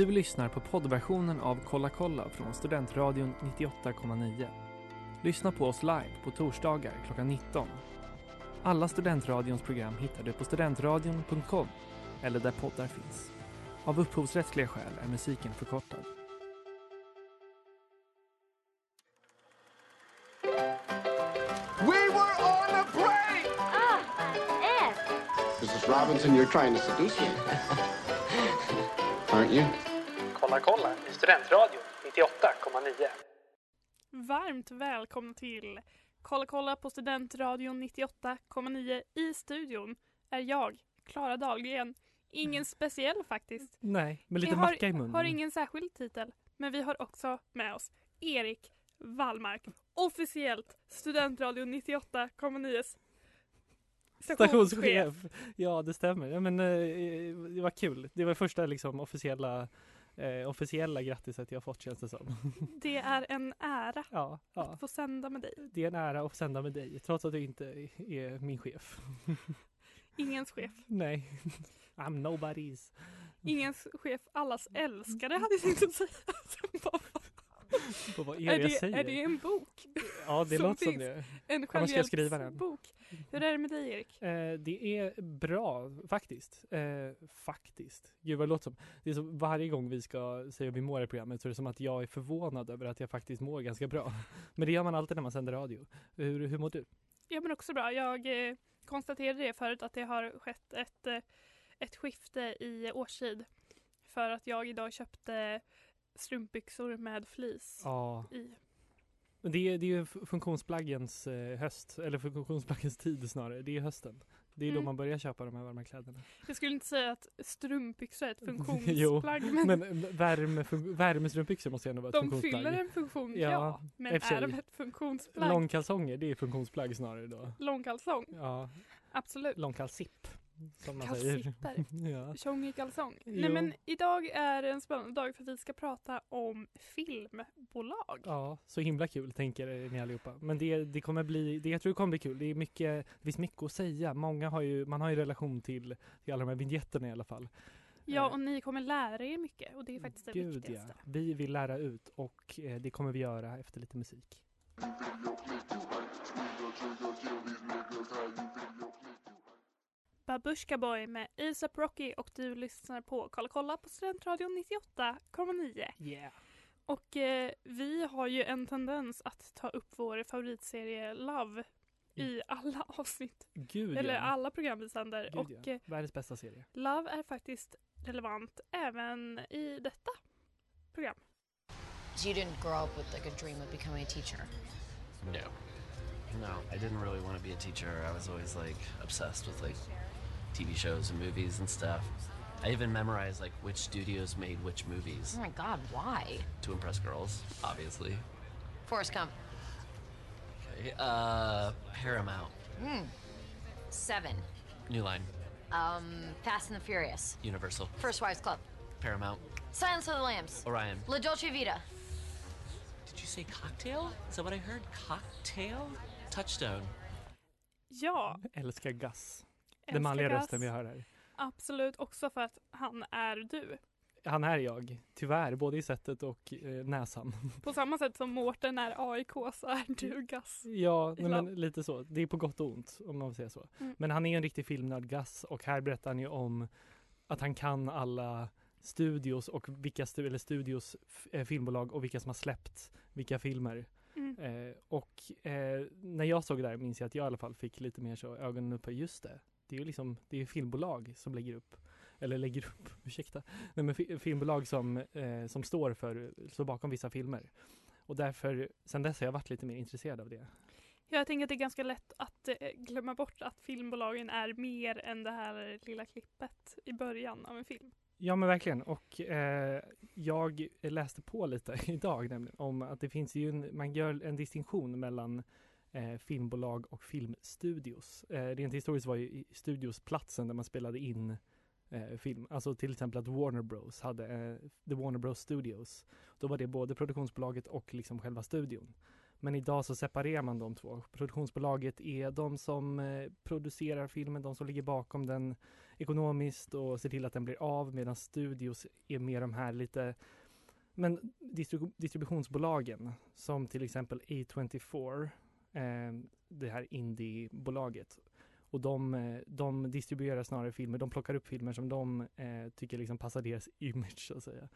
Du lyssnar på poddversionen av Kolla kolla från Studentradion 98,9. Lyssna på oss live på torsdagar klockan 19. Alla Studentradions program hittar du på studentradion.com eller där poddar finns. Av upphovsrättsliga skäl är musiken förkortad. We were on a break! Ah, Ed! Mrs. Robinson, you're trying to seduce me. Aren't you? Kolla kolla i Studentradion 98,9. Varmt välkomna till Kolla kolla på Studentradion 98,9 i studion är jag, Klara Dahlgren. Ingen speciell faktiskt. Nej, med lite Vi har, macka i munnen. har ingen särskild titel, men vi har också med oss Erik Wallmark, officiellt Studentradion 98,9 Stationschef. Ja, det stämmer. Ja, men, eh, det var kul. Det var första liksom, officiella, eh, officiella grattiset jag fått känns det som. Det är en ära Ja, ja. att få sända med dig. Det är en ära att få sända med dig, trots att du inte är min chef. Ingens chef. Nej, I'm nobody's. Ingens chef, allas älskare hade jag tänkt säga. På vad är är, det jag säger? är det en bok? ja, det som låter som det. En jag självhjälpsbok. Hur är det med dig Erik? Eh, det är bra faktiskt. Eh, faktiskt. Gud vad det låter som. Det är så varje gång vi ska säga hur vi mår i programmet så är det som att jag är förvånad över att jag faktiskt mår ganska bra. Men det gör man alltid när man sänder radio. Hur, hur mår du? Ja men också bra. Jag eh, konstaterade det förut att det har skett ett, eh, ett skifte i årstid. För att jag idag köpte strumpbyxor med fleece Ja, i. men det är, det är funktionsplaggens eh, höst, eller funktionsplaggens tid snarare. Det är hösten. Det är då Mm. man börjar köpa de här varma kläderna. Jag skulle inte säga att strumpbyxor är ett Jo, funktionsplagg men, Men värme, värmestrumpbyxor måste ju ändå vara ett de funktionsplagg. fyller en funktion, Ja, ja. Men för är de ett funktionsplagg? Långkalsonger, det är funktionsplagg snarare då. Långkalsong? Ja, Absolut. långkalsipp. Som man säger. Ja. Tjong i kalsong. Jo. Nej men idag är det en spännande dag för vi ska prata om filmbolag. ja, så himla kul tänker ni allihopa. Men det, det kommer bli, det jag tror det kommer bli kul. Det är mycket, det finns mycket att säga. Många har ju, man har ju relation till, till alla de här vinjetterna i alla fall. Ja, Eh, och ni kommer lära er mycket och det är faktiskt det Gud ja. viktigaste. Vi vill lära ut och eh, det kommer vi göra efter lite musik. Babushka Boy med ASAP Rocky och du lyssnar på Kolla kolla på Studentradion 98,9. Yeah. Och eh, vi har ju en tendens att ta upp vår favoritserie Love i alla avsnitt, Gud eller ja. alla program vi sänder. Gud, och ja. eh, Världens bästa serie. Love är faktiskt relevant även i detta program. So you didn't grow up with like a dream of becoming a teacher? No. No, I didn't really want to be a teacher. I was always like obsessed with like TV shows and movies and stuff. I even memorized like which studios made which movies Oh my god, why? to impress girls, obviously. Forrest Gump. Okay. Uh, Paramount, Hmm. Seven. New Line, Um, Fast and the Furious. Universal, First Wives Club. Paramount, Silence of the Lambs. Orion. La Dolce Vita. Did you say cocktail? Is that what I heard? Cocktail? Touchstone. Ja, Älskar Gus. Den manliga Gus. rösten vi hör här. Absolut, också för att han är du. Han är jag, tyvärr, både i sättet och eh, näsan. På samma sätt som Mårten är AIK så är du Gus. Ja, nej, men lite så. Det är på gott och ont om man säga så. Mm. Men han är en riktig filmnörd, Gus, och här berättar han ju om att han kan alla studios och vilka stu- eller studios eh, filmbolag och vilka som har släppt vilka filmer. Mm. Eh, och eh, när jag såg det där minns jag att jag i alla fall fick lite mer så ögonen upp på just det. Det är ju liksom, det är filmbolag som lägger upp, eller lägger upp, ursäkta, nej men fi- filmbolag som, eh, som står för, står bakom vissa filmer. Och därför, sen dess har jag varit lite mer intresserad av det. Jag tänker att det är ganska lätt att eh, glömma bort att filmbolagen är mer än det här lilla klippet i början av en film. Ja men verkligen och eh, jag läste på lite idag nämligen om att det finns ju en, man gör en distinktion mellan eh, filmbolag och filmstudios. Eh, rent historiskt var ju studiosplatsen studios platsen där man spelade in eh, film. Alltså till exempel att Warner Bros hade eh, The Warner Bros Studios. Då var det både produktionsbolaget och liksom själva studion. Men idag så separerar man de två. Produktionsbolaget är de som eh, producerar filmen, de som ligger bakom den ekonomiskt och ser till att den blir av medan studios är mer de här lite men distribu- distributionsbolagen som till exempel A24 det här indiebolaget och de, eh, de distribuerar snarare filmer, de plockar upp filmer som de eh, tycker liksom passar deras image så att säga.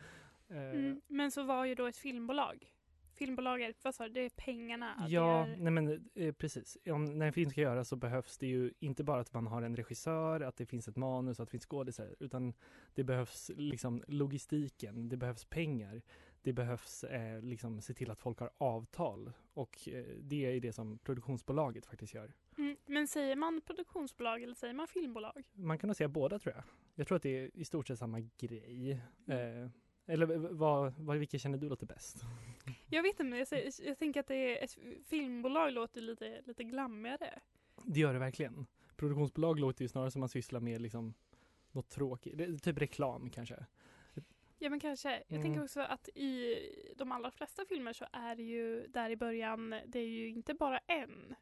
Eh, Mm. Men så var ju då ett filmbolag. Filmbolag är, vad sa du, det är pengarna? Ja, är, nej men eh, precis. Om, när en film ska göras så behövs det ju inte bara att man har en regissör, att det finns ett manus, att det finns skådisar, utan det behövs liksom logistiken, det behövs pengar, det behövs eh, liksom se till att folk har avtal och eh, det är det som produktionsbolaget faktiskt gör. mm, men säger man produktionsbolag eller säger man filmbolag? Man kan nog säga båda tror jag. Jag tror att det är i stort sett samma grej. Eh, eller vad, vad, vilka känner du låter bäst? Jag vet inte, men jag, säger, jag tänker att det är ett filmbolag låter lite, lite glammigare. Det gör det verkligen. Produktionsbolag låter ju snarare som man sysslar med liksom något tråkigt, typ reklam kanske. Ja men kanske. Jag Mm. tänker också att i de allra flesta filmer så är det ju där i början, det är ju inte bara en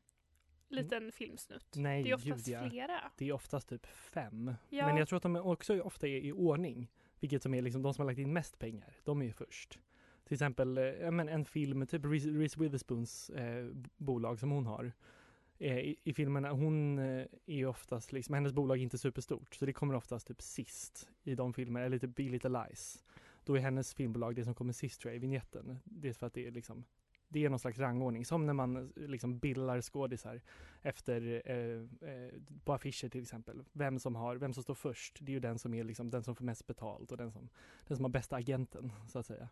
liten filmsnutt. Mm. Nej, det är oftast ja. flera. Det är oftast typ fem. Ja. Men jag tror att de också ofta är i ordning. Vilket som är liksom de som har lagt in mest pengar. De är ju först. Till exempel eh, men en film, typ Reese Witherspoons eh, bolag som hon har. Eh, i, I filmerna, hon eh, är ju oftast liksom, hennes bolag är inte superstort. Så det kommer oftast typ sist i de filmerna, eller typ Be Little Lies. Då är hennes filmbolag det som kommer sist tror jag, i vignetten. Det är för att det är liksom det är någon slags rangordning, som när man eh, liksom billar skådisar efter, eh, eh, på affischer till exempel. Vem som, har, vem som står först, det är ju den som är liksom den som får mest betalt och den som, den som har bästa agenten, så att säga.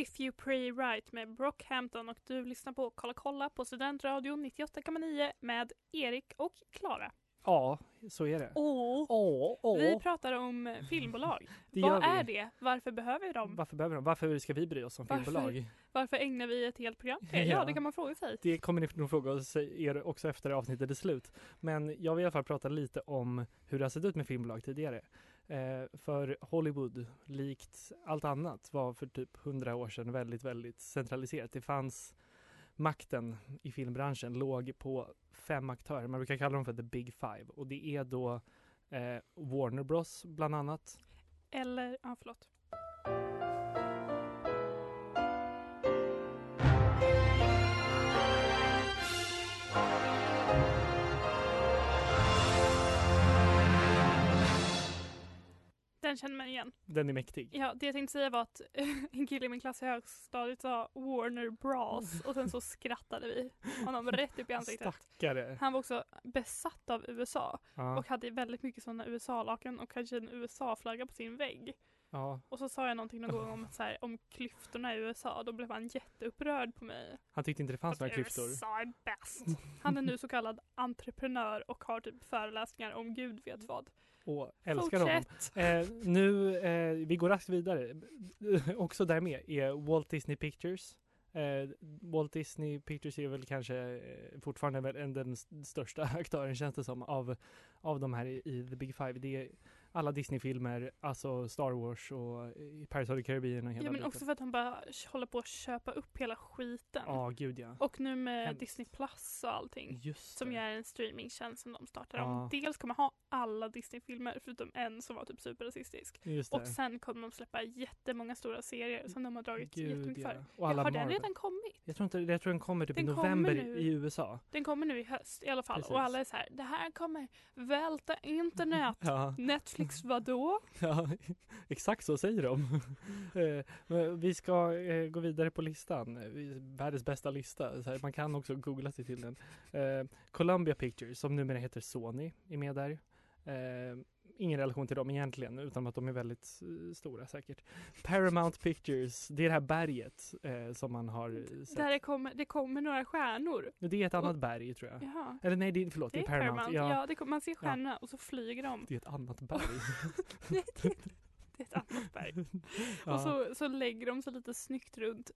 If You Pray Right med Brockhampton och du lyssnar på Kolla kolla på Studentradion 98,9 med Erik och Klara. Ja, så är det. Åh! Åh, åh. Vi pratar om filmbolag. det Vad vi. är det? Varför behöver vi dem? Varför behöver de? Varför ska vi bry oss om Varför? filmbolag? Varför ägnar vi ett helt program till? Ja. Ja, det kan man fråga sig. Det kommer ni nog fråga oss er också efter avsnittet är slut. Men jag vill i alla fall prata lite om hur det har sett ut med filmbolag tidigare. Eh, för Hollywood, likt allt annat, var för typ hundra år sedan väldigt, väldigt centraliserat. Det fanns makten i filmbranschen låg på fem aktörer. Man brukar kalla dem för the big five och det är då eh, Warner Bros bland annat. Eller, ja förlåt. Den känner man igen. Den är mäktig. Ja, det jag tänkte säga var att en kille i min klass i högstadiet sa Warner Bros och sen så skrattade vi honom rätt upp i ansiktet. Stackare. Han var också besatt av USA Ja, och hade väldigt mycket sådana USA-lakan och kanske en USA-flagga på sin vägg. Ja. Och så sa jag någonting någon gång om, så här, om klyftorna i USA. Då blev han jätteupprörd på mig. Han tyckte inte det fanns några klyftor. USA är bäst. Han är nu så kallad entreprenör och har typ föreläsningar om gud vet vad. Och älskar honom. Fortsätt! Eh, nu, eh, vi går raskt vidare. Också där med är Walt Disney Pictures. Eh, Walt Disney Pictures är väl kanske eh, fortfarande väl en, den största aktören känns det som av, av de här i, i The Big Five. Det alla Disney-filmer, alltså Star Wars och eh, Pirates of the Caribbean och hela Ja men biten. också för att han bara håller på att köpa upp hela skiten. Ja, gud ja. Och nu med Hemskt. Disney Plus och allting. Just Som ju är en streamingtjänst som de startar. Ja. om. Dels kommer ha alla Disney-filmer förutom en som var typ superrasistisk. Och sen kommer de släppa jättemånga stora serier som de har dragit Gud, jättemycket ja. för. Och alla har den Marvel. redan kommit? Jag tror, inte, jag tror den kommer typ Den i november nu. i USA. Den kommer nu i höst i alla fall. Precis. Och alla är så här, det här kommer välta internet. Ja. Netflix vadå? Ja, exakt så säger de. Eh, vi ska eh, gå vidare på listan. Världens bästa lista. Man kan också googla sig till den. Eh, Columbia Pictures, som numera heter Sony, är med där. Eh, ingen relation till dem egentligen, utan att de är väldigt eh, stora säkert. Paramount Pictures, det är det här berget eh, som man har sett. Där det kommer, det kommer några stjärnor. Det är ett annat berg tror jag. Jaha. Eller nej, det är, förlåt, Det är Paramount. Paramount. Ja, Ja, det kom, man ser stjärnorna och så flyger de. Det är ett annat berg. Nej, det, är- det är ett annat berg. ja. Och så, så lägger de sig lite snyggt runt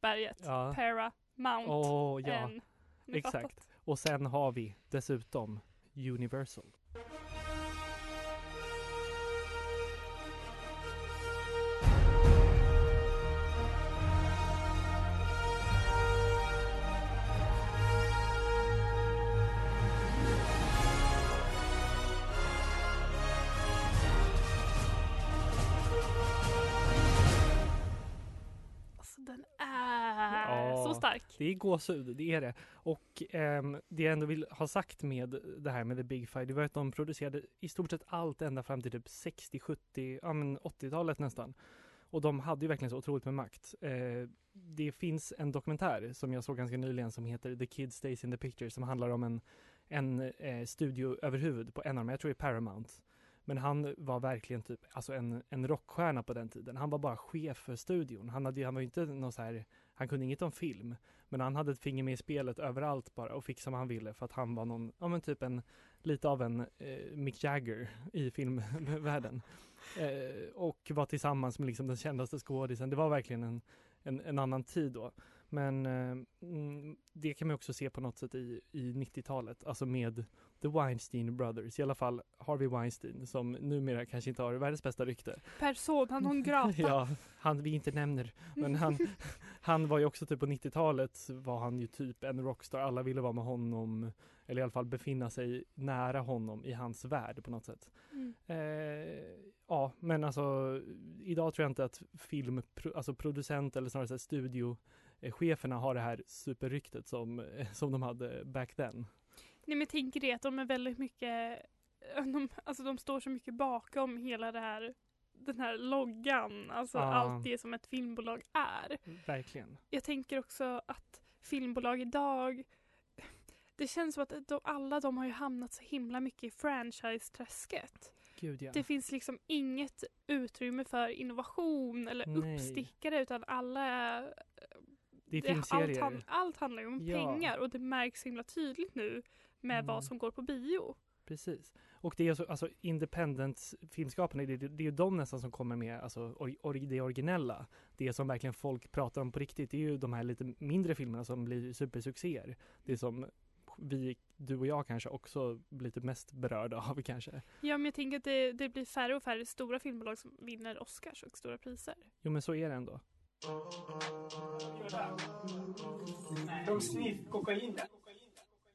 berget. Ja. Paramount. Åh, ja. Exakt. Och sen har vi dessutom Universal. Det är gåshud, det är det. Och eh, det jag ändå vill ha sagt med det här med The Big Five, det var att de producerade i stort sett allt ända fram till typ 60, 70, ja men 80-talet nästan. Och de hade ju verkligen så otroligt med makt. Eh, det finns en dokumentär som jag såg ganska nyligen som heter The Kid Stays in the Picture som handlar om en, en eh, studioöverhuvud på en av dem, jag tror det är Paramount. Men han var verkligen typ, alltså en, en rockstjärna på den tiden. Han var bara chef för studion. Han, hade, han var ju inte någon så här, han kunde inget om film. Men han hade ett finger med i spelet överallt bara och fick som han ville för att han var någon, ja men typ en, lite av en eh, Mick Jagger i filmvärlden. Eh, och var tillsammans med liksom den kändaste skådisen. Det var verkligen en, en, en annan tid då. Men eh, mm, det kan man också se på något sätt i, i 90-talet, alltså med The Weinstein Brothers, i alla fall Harvey Weinstein som numera kanske inte har världens bästa rykte. Persona non grata. Ja, han vi inte nämner. Men han, han var ju också typ på 90-talet var han ju typ en rockstar. Alla ville vara med honom eller i alla fall befinna sig nära honom i hans värld på något sätt. Mm. Eh, ja, men alltså idag tror jag inte att film, alltså producent eller snarare så här studiocheferna har det här superryktet som, som de hade back then. Nej men tänker det att de är väldigt mycket, de, alltså de står så mycket bakom hela det här, den här loggan, alltså Ja. allt det som ett filmbolag är. Verkligen. Jag tänker också att filmbolag idag, det känns som att de, alla de har ju hamnat så himla mycket i franchise-träsket. Gud ja. Det finns liksom inget utrymme för innovation eller Nej. uppstickare utan alla är Det är allt, filmserier. han, allt handlar ju om Ja. pengar och det märks himla tydligt nu med Mm. vad som går på bio. Precis. Och det är så, alltså independent filmskaparna, det, det, det är ju de nästan som kommer med alltså, or, or, det originella. Det som verkligen folk pratar om på riktigt, det är ju de här lite mindre filmerna som blir supersuccéer. Det som vi, du och jag kanske också blir typ mest berörda av kanske. Ja men jag tänker att det, det blir färre och färre stora filmbolag som vinner Oscars och stora priser. Jo men så är det ändå. De sniff kokain.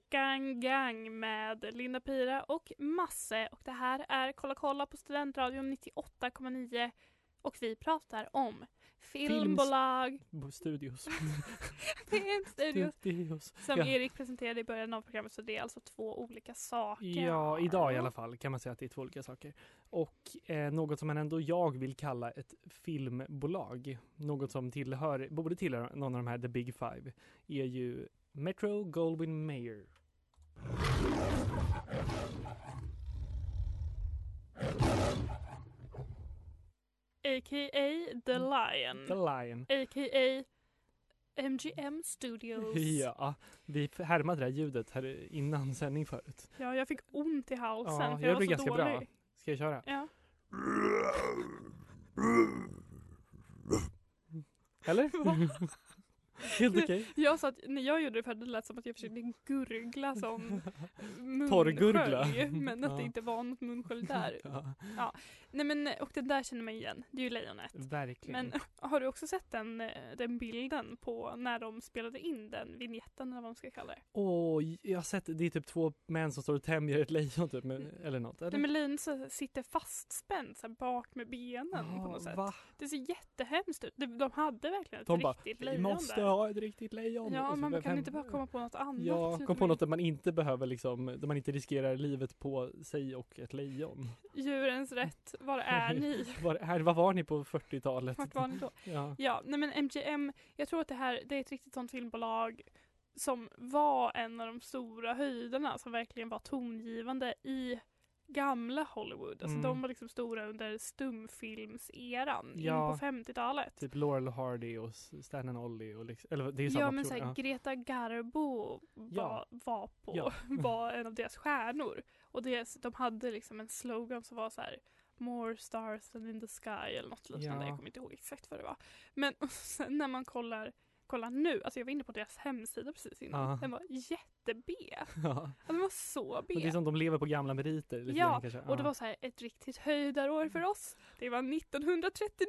Gang Gang med Linda Pira och Masse och det här är Kolla kolla på Studentradion 98,9 och vi pratar om filmbolag, Bo- Studios. filmstudios Studios. som Ja. Erik presenterade i början av programmet så det är alltså två olika saker. Ja, idag i alla fall kan man säga att det är två olika saker. Och eh, något som man ändå jag vill kalla ett filmbolag, något som tillhör, borde tillhöra någon av de här The Big Five, är ju Metro Goldwyn Mayer. A.k.a. The Lion. Mm. The Lion. A.k.a. MGM Studios. Ja, vi härmade det här ljudet här innan sändning förut. Ja, jag fick ont i halsen Ja, för jag jag var blir så ganska dålig. bra. Ska jag köra? Ja. Eller? Helt okej. Jag sa att när jag gjorde det för det lät som att jag försökte gurgla som Torrgurgla. munskölj, Men att det Ja. inte var något munskölj där. Ja, Nej men och den där känner man igen. Det är ju lejonet. verkligen. Men har du också sett den, eh, den bilden på när de spelade in den vignetten eller vad man ska kalla det? Åh, jag har sett det är typ två män som står och tämjer ett lejon typ, men, eller något. Eller? Nej men lejonet sitter fastspänt så här bak med benen på Ja, något sätt. va? Det ser jättehemskt ut. De, de hade verkligen ett De bara, riktigt Vi lejon måste där. ha ett riktigt lejon. Ja, man kan inte bara komma på något annat. Ja, Typ kom på med något där man inte behöver liksom, där man inte riskerar livet på sig och ett lejon. Djurens rätt, var är ni? Var, här, vad var ni på 40-talet? Vart var ni då? Ja. Ja, nej men MGM, jag tror att det här det är ett riktigt sånt filmbolag som var en av de stora höjderna som verkligen var tongivande i gamla Hollywood. Alltså Mm. de var liksom stora under stumfilmseran Ja. in på 50-talet. Typ Laurel Hardy och Stan and Ollie och liksom, eller det är samma Ja men såhär. Greta Garbo var, Ja. var, på, Ja. var en av deras stjärnor. Och deras, de hade liksom en slogan som var så här More stars than in the sky eller något liknande. Ja. Jag kommer inte ihåg exakt vad det var. Men sen när man kollar, kollar nu, alltså jag var inne på deras hemsida precis innan. Ja. Den var jätte-B. Ja. Alltså, den var så B. Men det är som de lever på gamla meriter. Lite Ja, grann kanske. Och det var så här ett riktigt höjdarår för oss. Det var 1939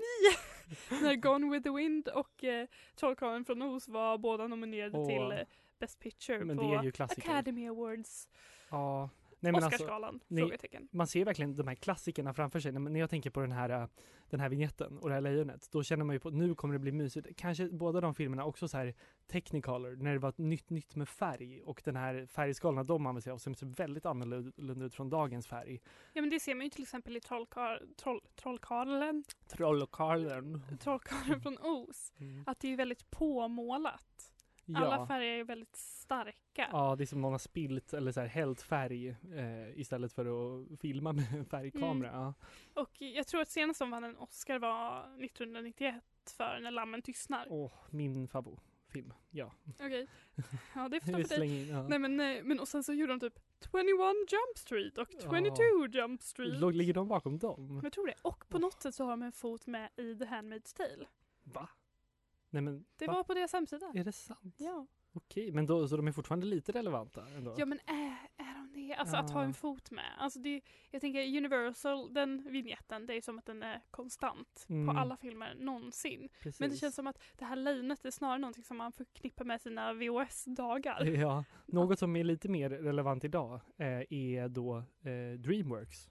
när Gone with the Wind och eh, Trollkarlen från Oz var båda nominerade Åh. till eh, Best Picture Men på det är ju klassiker. Academy Awards. Ja, Nej, men alltså, Oscarsgalan? ni- frågetecken. man ser verkligen de här klassikerna framför sig. När, jag tänker på den här, äh, den här vignetten och det här lejonet, då känner man ju på nu kommer det bli mysigt. Kanske båda de filmerna också så här Technicolor, när det var ett nytt, nytt med färg och den här färgskalorna de använder sig av som ser väldigt annorlunda ut från dagens färg. Ja men det ser man ju till exempel i Trollkar, troll, Trollkarlen, Trollkarlen. Trollkarlen från Oz. Mm. Att det är väldigt påmålat. Alla färger är väldigt starka. Ja, det är som någon har spilt eller så här hällt färg eh, istället för att filma med en färgkamera. Mm. Ja. Och jag tror att senast som vann en Oscar var 1991 för När lammen tystnar. Åh, min favoritfilm. Ja. Okej. Ja det får stå Vi för dig. in, ja. Nej men, men och sen så gjorde de typ 21 Jump Street och 22 Jump Street. Låg- Ligger de bakom dem? Jag tror det. Och på något sätt så har de en fot med i The Handmaid's Tale. Va? Nej men, Det va? var på deras hemsida. Är det sant? Ja. Okej, men då, så de är fortfarande lite relevanta ändå? Ja men är, är de det? Alltså att ha Ja. en fot med. Alltså det, jag tänker Universal, den vignetten, det är som att den är konstant Mm. på alla filmer någonsin. Precis. Men det känns som att det här lejonet är snarare någonting som man förknippar med sina VHS-dagar. Ja, något som är lite mer relevant idag eh, är då eh, Dreamworks.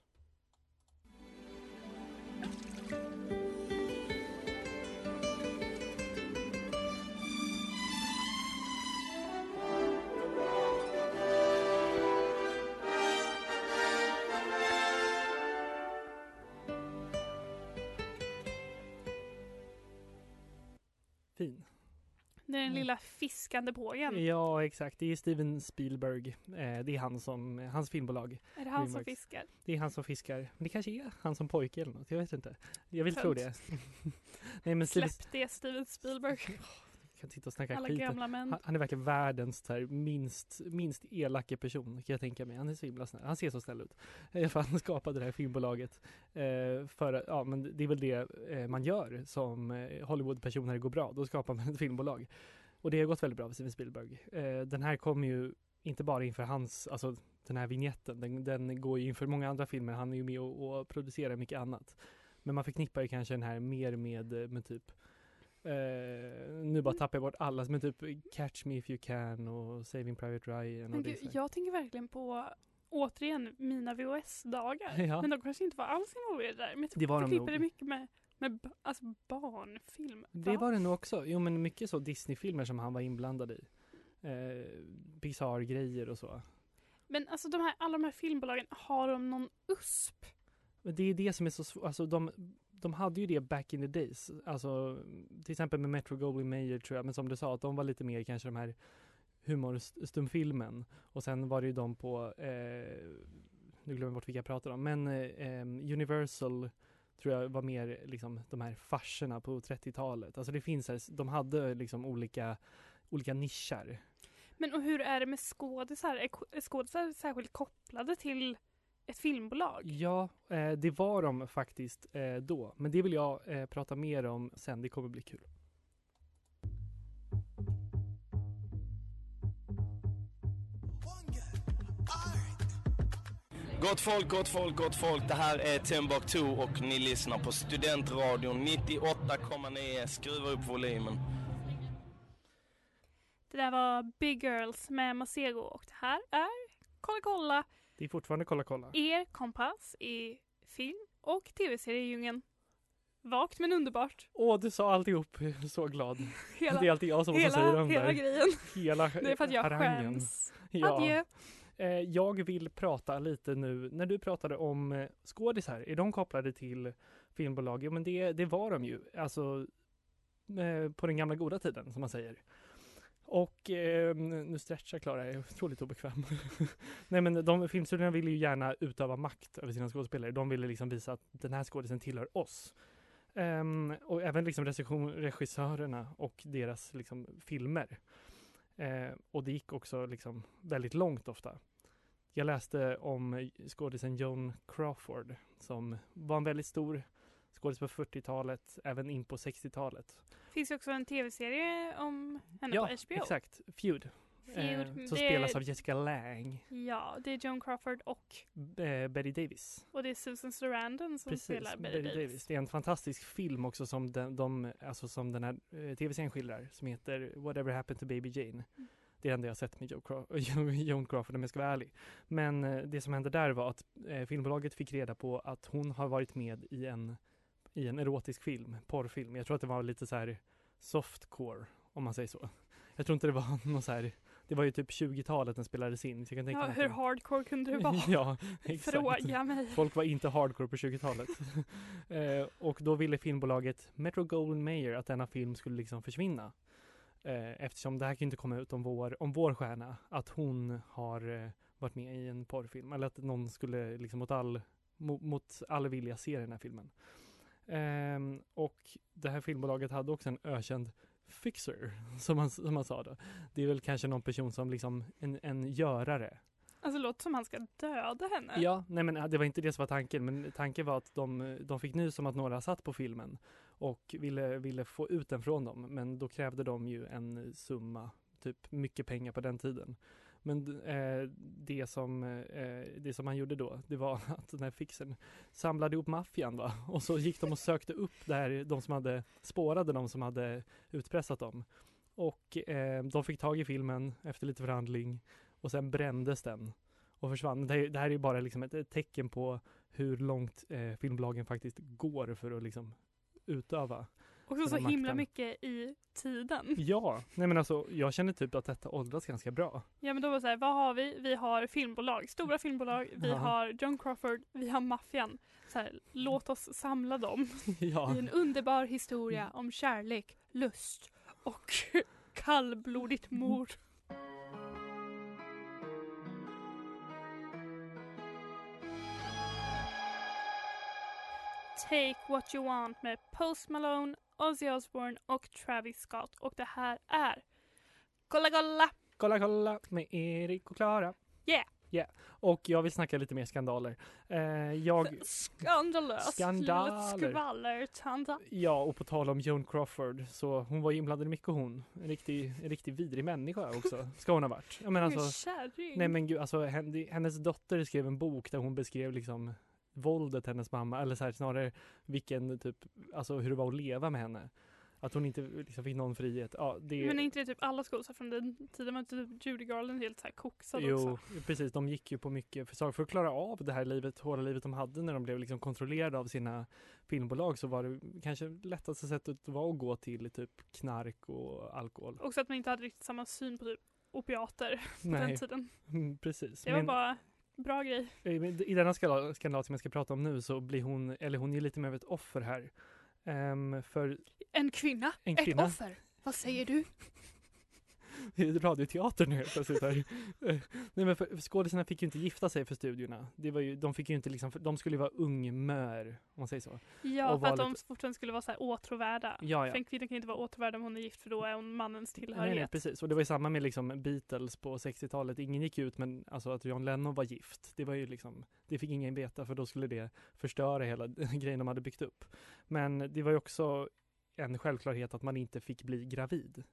Den Mm. lilla fiskande bågen. Ja, exakt. Det är Steven Spielberg. Eh, det är han som, hans filmbolag. Är det han som Dreamworks. fiskar? Det är han som fiskar. Men det kanske är han som pojke eller något. Jag vet inte. Jag vill tro Tönt. det. Nej men Steven, Släpp det Steven Spielberg. kan sitta och snacka Alla skit. gamla män. Han, han är verkligen världens här, minst, minst elaka person kan jag tänka mig. Han är så himla snäll. Han ser så snäll ut. För han skapade det här filmbolaget. Eh, för, ja, men det är väl det eh, man gör som eh, Hollywoodperson när det går bra. Då skapar man ett filmbolag. Och det har gått väldigt bra för Steven Spielberg. Eh, den här kommer ju inte bara inför hans, alltså den här vignetten, den, den går ju inför många andra filmer. Han är ju med och, och producerar mycket annat. Men man förknippar ju kanske den här mer med, eh, med typ Eh, nu bara tappar jag bort alla, men typ Catch Me If You Can och Saving Private Ryan. Och är gud, jag tänker verkligen på återigen mina VHS-dagar. Ja. Men de kanske inte var alls involverade där. Men jag Det var de nog. mycket med, med alltså barnfilm. Det Va? var det nog också. Jo men mycket så Disney-filmer som han var inblandad i. Eh, Pixar-grejer och så. Men alltså de här, alla de här filmbolagen, har de någon USP? Men det är det som är så svårt. Alltså de, de hade ju det back in the days. Alltså till exempel med Metro Goldwyn Mayer tror jag. Men som du sa, att de var lite mer kanske de här humorstumfilmen. Och sen var det ju de på, eh, nu glömmer jag bort vilka jag pratar om, men eh, Universal tror jag var mer liksom de här farserna på 30-talet. Alltså det finns, här, de hade liksom olika, olika nischer. Men och hur är det med skådisar? Är skådisar särskilt kopplade till ett filmbolag? Ja, eh, det var de faktiskt eh, då. Men det vill jag eh, prata mer om sen. Det kommer bli kul. Gott folk, gott folk, gott folk. Det här är Timbuktu och ni lyssnar på Studentradion 98,9. Skruva upp volymen. Det där var Big Girls med Masego och det här är Kolla kolla, Det är fortfarande kolla kolla. er kompass i film och tv-seriedjungeln. Vagt men underbart. Åh, du sa alltihop. Så glad. Hela, det är alltid jag som hela, dem hela där. grejen. Hela Det är för att jag harangen. skäms. Ja. Adjö. Eh, jag vill prata lite nu, när du pratade om eh, skådisar, är de kopplade till filmbolag? Jo men det, det var de ju, alltså eh, på den gamla goda tiden som man säger. Och eh, nu stretchar Klara, jag är otroligt obekväm. Nej men de filmstudierna ville ju gärna utöva makt över sina skådespelare. De ville liksom visa att den här skådisen tillhör oss. Um, och även liksom regissörerna och deras liksom filmer. Uh, och det gick också liksom väldigt långt ofta. Jag läste om skådisen Joan Crawford som var en väldigt stor skådis på 40-talet, även in på 60-talet. Finns ju också en tv-serie om henne Ja, på HBO. exakt. Feud. Feud, Eh, som spelas av Jessica Lange, Ja, det är Joan Crawford och, eh, Betty Davis. och det är Susan Sarandon som Precis, spelar Betty Davis. Det är en fantastisk film också som den, de, alltså som den här eh, tv-serien skildrar som heter Whatever Happened to Baby Jane. Mm. Det är det enda jag har sett med Joe Craw- Joan Crawford om jag ska vara ärlig. Men eh, det som hände där var att eh, filmbolaget fick reda på att hon har varit med i en, i en erotisk film, porrfilm. Jag tror att det var lite så här softcore, om man säger så. Jag tror inte det var någon så här, det var ju typ 20-talet den spelades in. Så jag kan tänka Ja, att hur det- hardcore kunde det vara? ja, exakt. Fråga mig. Folk var inte hardcore på 20-talet. eh, och då ville filmbolaget Metro Goldwyn Mayer att denna film skulle liksom försvinna. Eh, eftersom det här kan inte komma ut om vår, om vår stjärna, att hon har eh, varit med i en porrfilm. Eller att någon skulle liksom mot all, mot, mot all vilja se den här filmen. Ehm, och det här filmbolaget hade också en ökänd fixer, som man, som man sa då. Det är väl kanske någon person som liksom, en, en görare. Alltså låter som han ska döda henne. Ja, nej men det var inte det som var tanken, men tanken var att de, de fick nys om att några satt på filmen och ville, ville få ut den från dem, men då krävde de ju en summa, typ mycket pengar på den tiden. Men eh, det, som, eh, det som han gjorde då, det var att den här fixen samlade ihop maffian va? Och så gick de och sökte upp där de som hade, spårade de som hade utpressat dem. Och eh, de fick tag i filmen efter lite förhandling och sen brändes den och försvann. Det, här- det här är ju bara liksom ett, ett tecken på hur långt eh, filmbolagen faktiskt går för att liksom utöva. Också så himla mycket i tiden. Ja, nej men alltså jag känner typ att detta åldras ganska bra. Ja men då var det så här, vad har vi? Vi har filmbolag, stora filmbolag, vi Ja. har John Crawford, vi har maffian. Så här, låt oss samla dem ja. i en underbar historia om kärlek, lust och kallblodigt mord. Take What You Want med Post Malone, Ozzy Osbourne och Travis Scott. Och det här är Kolla kolla! Kolla kolla med Erik och Klara. Yeah. Yeah. Och jag vill snacka lite mer skandaler. Eh, jag, Skandalöst! Skandaler. Skvallertanta. ja, och på tal om Joan Crawford, så hon var ju inblandad i mycket hon. En riktig, en riktig vidrig människa också, ska hon ha varit. Jag menar alltså. Nej men gud, alltså hen- hennes dotter skrev en bok där hon beskrev liksom våldet hennes mamma, eller så här, snarare vilken typ, alltså hur det var att leva med henne. Att hon inte liksom fick någon frihet. Ja, det, Men är inte det typ alla skådisar från den tiden? Men typ Judy Garland helt så här koksad Jo, också. precis. De gick ju på mycket för, för att klara av det här livet, hårda livet de hade när de blev liksom kontrollerade av sina filmbolag så var det kanske lättaste sättet var att gå till typ knark och alkohol. Också att man inte hade riktigt samma syn på typ opiater på Nej, den tiden. mm, precis. Det var bara bra grej. Eh, I denna skandal, skandal som jag ska prata om nu så blir hon, eller hon är lite mer av ett offer här. Ehm, för En kvinna, En ett kvinna. offer. Vad säger du? radioteatern nu helt plötsligt här. Eh, Nej men för, för skådisarna fick ju inte gifta sig för studierna. Det var ju, de fick ju inte liksom, de skulle ju vara ungmör, om man säger så. Ja, Och för att de lite- fortfarande skulle vara så här åtråvärda. Ja, ja. För en kvinna kan inte vara åtråvärd om hon är gift för då är hon mannens Nej, tillhörighet. nej, precis. Och det var ju samma med liksom Beatles på 60-talet. Ingen gick ut men alltså att John Lennon var gift. Det var ju liksom, det fick ingen veta för då skulle det förstöra hela grejen de hade byggt upp. Men det var ju också en självklarhet att man inte fick bli gravid.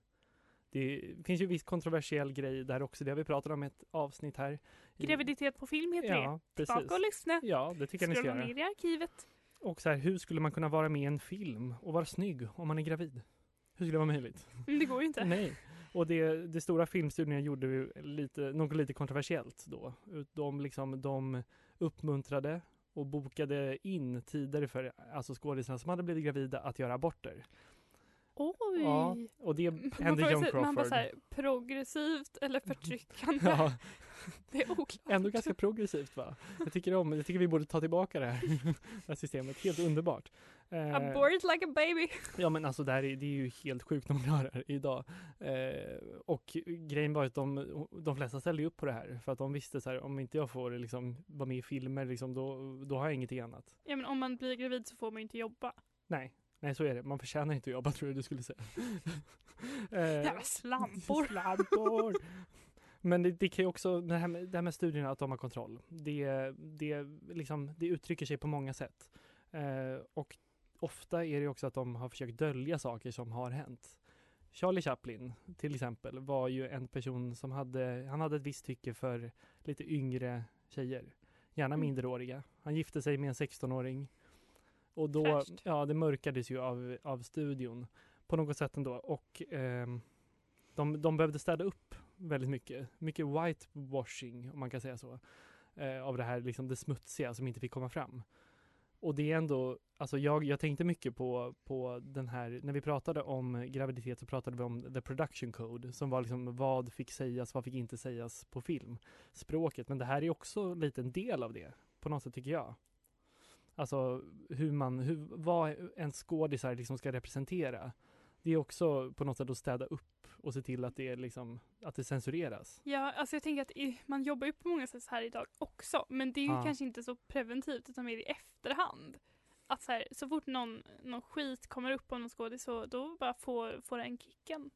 Det finns ju viss kontroversiell grej där också. Det har vi pratat om i ett avsnitt här. Graviditet på film heter Ja, det. Tillbaka och lyssna. Ja, det tycker jag ni ska göra. ner i arkivet. Och så här, hur skulle man kunna vara med i en film och vara snygg om man är gravid? Hur skulle det vara möjligt? Men det går ju inte. Nej. Och det, det stora filmstudierna gjorde ju lite, något lite kontroversiellt då. De, liksom, de uppmuntrade och bokade in tider för alltså skådisarna som hade blivit gravida att göra aborter. Oj! Ja, och det hände John sig- Man bara Crawford. såhär, progressivt eller förtryckande? Ja, Det är oklart. ändå ganska progressivt va? Jag tycker om, jag tycker vi borde ta tillbaka det här, det här systemet. Helt underbart. Eh, Abort like a baby. Ja men alltså det, här är, det är ju helt sjukt när man hör det här idag. Eh, och grejen var att de, de flesta ställde upp på det här för att de visste så här om inte jag får liksom vara med i filmer liksom, då, då har jag ingenting annat. Ja men om man blir gravid så får man ju inte jobba. Nej, nej så är det. Man förtjänar inte att jobba tror jag du skulle säga. eh, slampor. slampor. Men det, det kan ju också, det här, med, det här med studierna, att de har kontroll. Det, det, liksom, det uttrycker sig på många sätt. Eh, och ofta är det också att de har försökt dölja saker som har hänt. Charlie Chaplin till exempel var ju en person som hade, han hade ett visst tycke för lite yngre tjejer. Gärna Mm. minderåriga. Han gifte sig med en 16-åring. Och då, Fräscht. ja det mörkades ju av, av studion på något sätt ändå. Och ehm, de, de behövde städa upp väldigt mycket. Mycket whitewashing, om man kan säga så. Eh, av det här liksom det smutsiga som inte fick komma fram. Och det är ändå, alltså jag, jag tänkte mycket på, på den här, när vi pratade om graviditet så pratade vi om the production code som var liksom vad fick sägas, vad fick inte sägas på film. Språket, men det här är också lite en del av det på något sätt tycker jag. Alltså hur man, hur, vad en skådisar liksom ska representera. Det är också på något sätt att städa upp och se till att det, liksom, att det censureras. Ja, alltså jag tänker att i, man jobbar ju på många sätt så här idag också, men det är ju Ja. kanske inte så preventivt utan mer i efterhand. Att så, här, så fort någon, någon skit kommer upp om någon skådis så då bara får, får den kicken.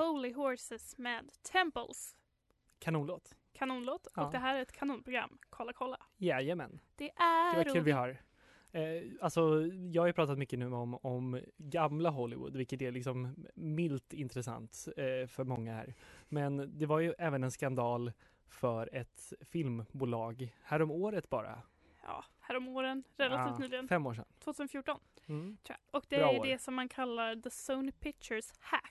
Holy Horses med Temples. Kanonlåt. Kanonlåt. Ja. Och det här är ett kanonprogram. Kolla kolla. Jajamän. Det är Det var kul vi har. Eh, alltså, jag har ju pratat mycket nu om, om gamla Hollywood, vilket är liksom milt intressant eh, för många här. Men det var ju även en skandal för ett filmbolag härom året bara. Ja, häromåren. Relativt Ja, nyligen. Fem år sedan. 2014. Mm. Och det Bra är år. det som man kallar the Sony Pictures hack.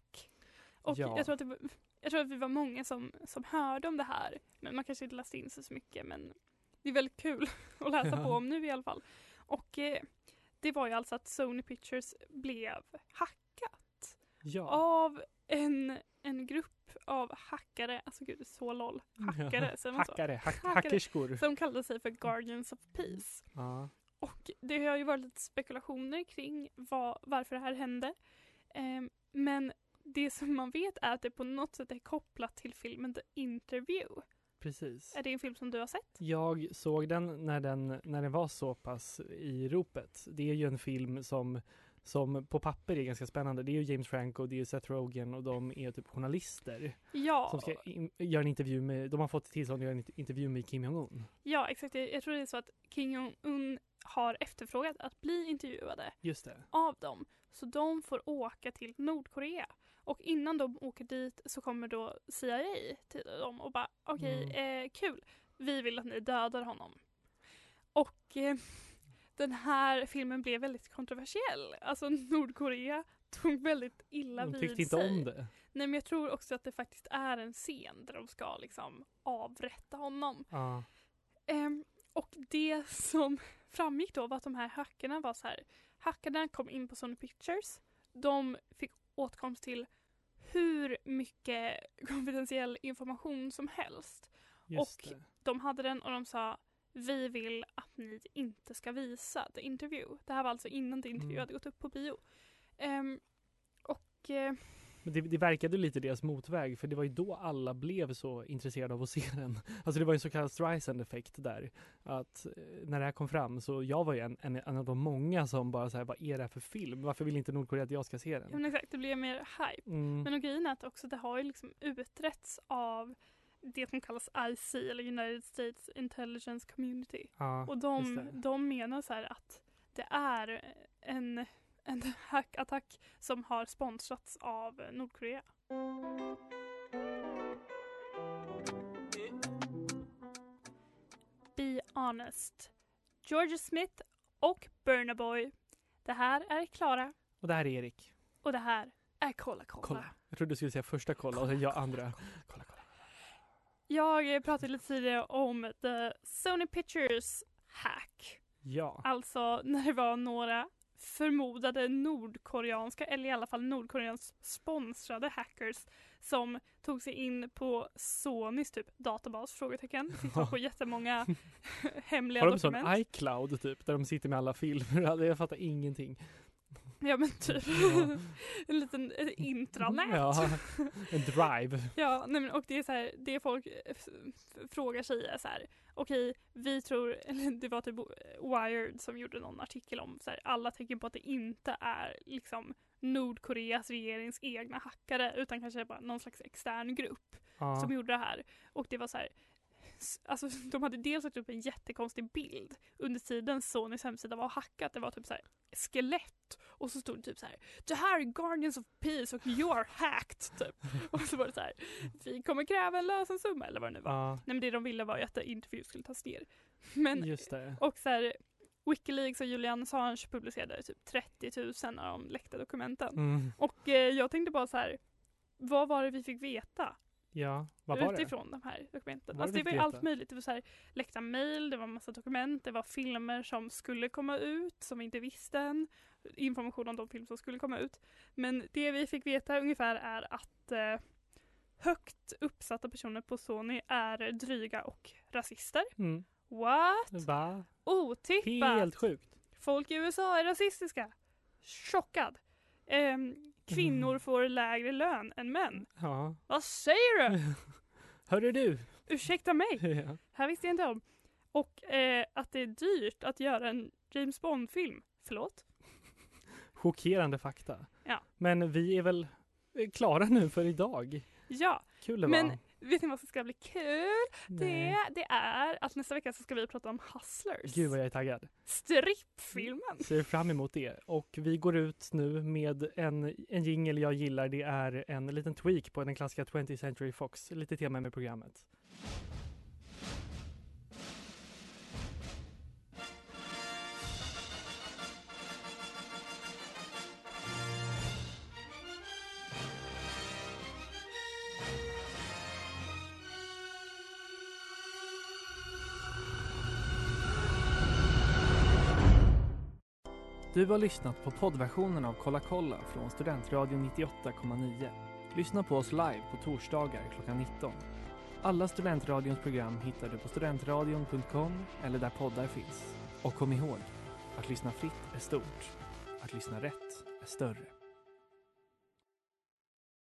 Och Ja. jag, tror att det, jag tror att vi var många som, som hörde om det här. Men man kanske inte läste in sig så mycket. Men det är väldigt kul att läsa på om nu i alla fall. Och eh, det var ju alltså att Sony Pictures blev hackat Ja. av en, en grupp av hackare, alltså gud så LOL, hackare, säger man så? Hackare, hack, Hackare. hackerskor. Som kallade sig för Guardians of Peace. Ja. Och det har ju varit lite spekulationer kring vad, varför det här hände. Ehm, men det som man vet är att det på något sätt är kopplat till filmen The Interview. Precis. Är det en film som du har sett? Jag såg den när, den när den var så pass i ropet. Det är ju en film som, som på papper är ganska spännande. Det är ju James Franco, det är Seth Rogen och de är typ journalister Ja, som ska in, göra en intervju med, de har fått tillstånd att göra en int- intervju med Kim Jong-Un. ja exakt. Jag, jag tror det är så att Kim Jong-Un har efterfrågat att bli intervjuade Just det. av dem. Så de får åka till Nordkorea. Och innan de åker dit så kommer då CIA till dem och bara okej, eh, kul. Vi vill att ni dödar honom. Och eh, den här filmen blev väldigt kontroversiell. Alltså Nordkorea tog väldigt illa De vid tyckte inte sig. om det. Nej men jag tror också att det faktiskt är en scen där de ska liksom avrätta honom. Ja. Ehm, och det som framgick då var att de här hackarna var så här. Hackarna kom in på Sony Pictures. De fick åtkomst till hur mycket konfidentiell information som helst. Just Och- det. De hade den och de sa vi vill att ni inte ska visa The Interview. Det här var alltså innan The Interview Mm. hade gått upp på bio. Ehm, och Men det, det verkade lite deras motväg för det var ju då alla blev så intresserade av att se den. Alltså det var ju en så kallad Streisand-effekt där. Att eh, när det här kom fram så jag var ju en, en, en av de många som bara såhär, vad är det här för film? Varför vill inte Nordkorea att jag ska se ja, den? men exakt, det blev mer hype. Mm. Men och grejen är att också det har ju liksom utretts av det som kallas IC eller United States Intelligence Community. Ja, Och de, de menar så här att det är en, en hackattack som har sponsrats av Nordkorea. Be honest. Georgia Smith och Burna Boy. Det här är Klara Och det här är Erik. och det här är Kolla Kolla. Kolla. Jag trodde du skulle säga första kolla och sen jag andra. Kolla, kolla. Jag pratade lite tidigare om the Sony Pictures hack. Ja. Alltså när det var några förmodade nordkoreanska, eller i alla fall Nordkoreans sponsrade hackers som tog sig in på Sonys typ databas? Frågetecken. Sitter på jättemånga hemliga Har de sån dokument. iCloud typ, där de sitter med alla filmer? Jag fattar ingenting. Ja men typ Ja. en liten eh, intranät. Ja, en drive. Ja, nej men, och det är så här, det folk eh, frågar sig är så här, okej, vi tror, eller det var typ Wired som gjorde någon artikel om så här, alla tecken på att det inte är liksom Nordkoreas regerings egna hackare utan kanske bara någon slags extern grupp Ja. som gjorde det här. Och det var så här, Alltså de hade dels lagt upp en jättekonstig bild under tiden Sonys hemsida var hackat. Det var typ så här skelett och så stod det typ så här Det här är Guardians of Peace och you are hacked typ. Och så var det så här Vi kommer kräva en lösensumma eller vad det nu var. Ja, Nej men det de ville var ju att intervjun skulle tas ner. Men just det. och så här Wikileaks och Julian Assange publicerade typ 30 000 av de läckta dokumenten. Mm. Och eh, jag tänkte bara så här, vad var det vi fick veta Ja, vad var det? utifrån de här dokumenten? Var Alltså det det var fick allt möjligt. Det var så här, läckta mejl, det var massa dokument, det var filmer som skulle komma ut som vi inte visste än. Information om de filmer som skulle komma ut. Men det vi fick veta ungefär är att eh, högt uppsatta personer på Sony är dryga och rasister. Mm. What? Va? Otippat! Helt sjukt. Folk i USA är rasistiska. Chockad. Ehm, kvinnor Mm. får lägre lön än män. Ja. Vad säger du? Hörru du! Ursäkta mig, Ja. här visste jag inte om. Och eh, att det är dyrt att göra en James Bond-film. Förlåt? Chockerande fakta. Ja. Men vi är väl klara nu för idag. Ja, Kul det Men- var. Vet ni vad som ska bli kul? Det, det är att nästa vecka så ska vi prata om Hustlers. Gud vad jag är taggad. Strippfilmen. Ser fram emot det. Och vi går ut nu med en, en jingle jag gillar. Det är en liten tweak på den klassiska 20th Century Fox. Lite tema med programmet. Du har lyssnat på poddversionen av Kolla kolla från Studentradion 98,9. Lyssna på oss live på torsdagar klockan 19. Alla Studentradions program hittar du på studentradion.com eller där poddar finns. Och kom ihåg, att lyssna fritt är stort. Att lyssna rätt är större.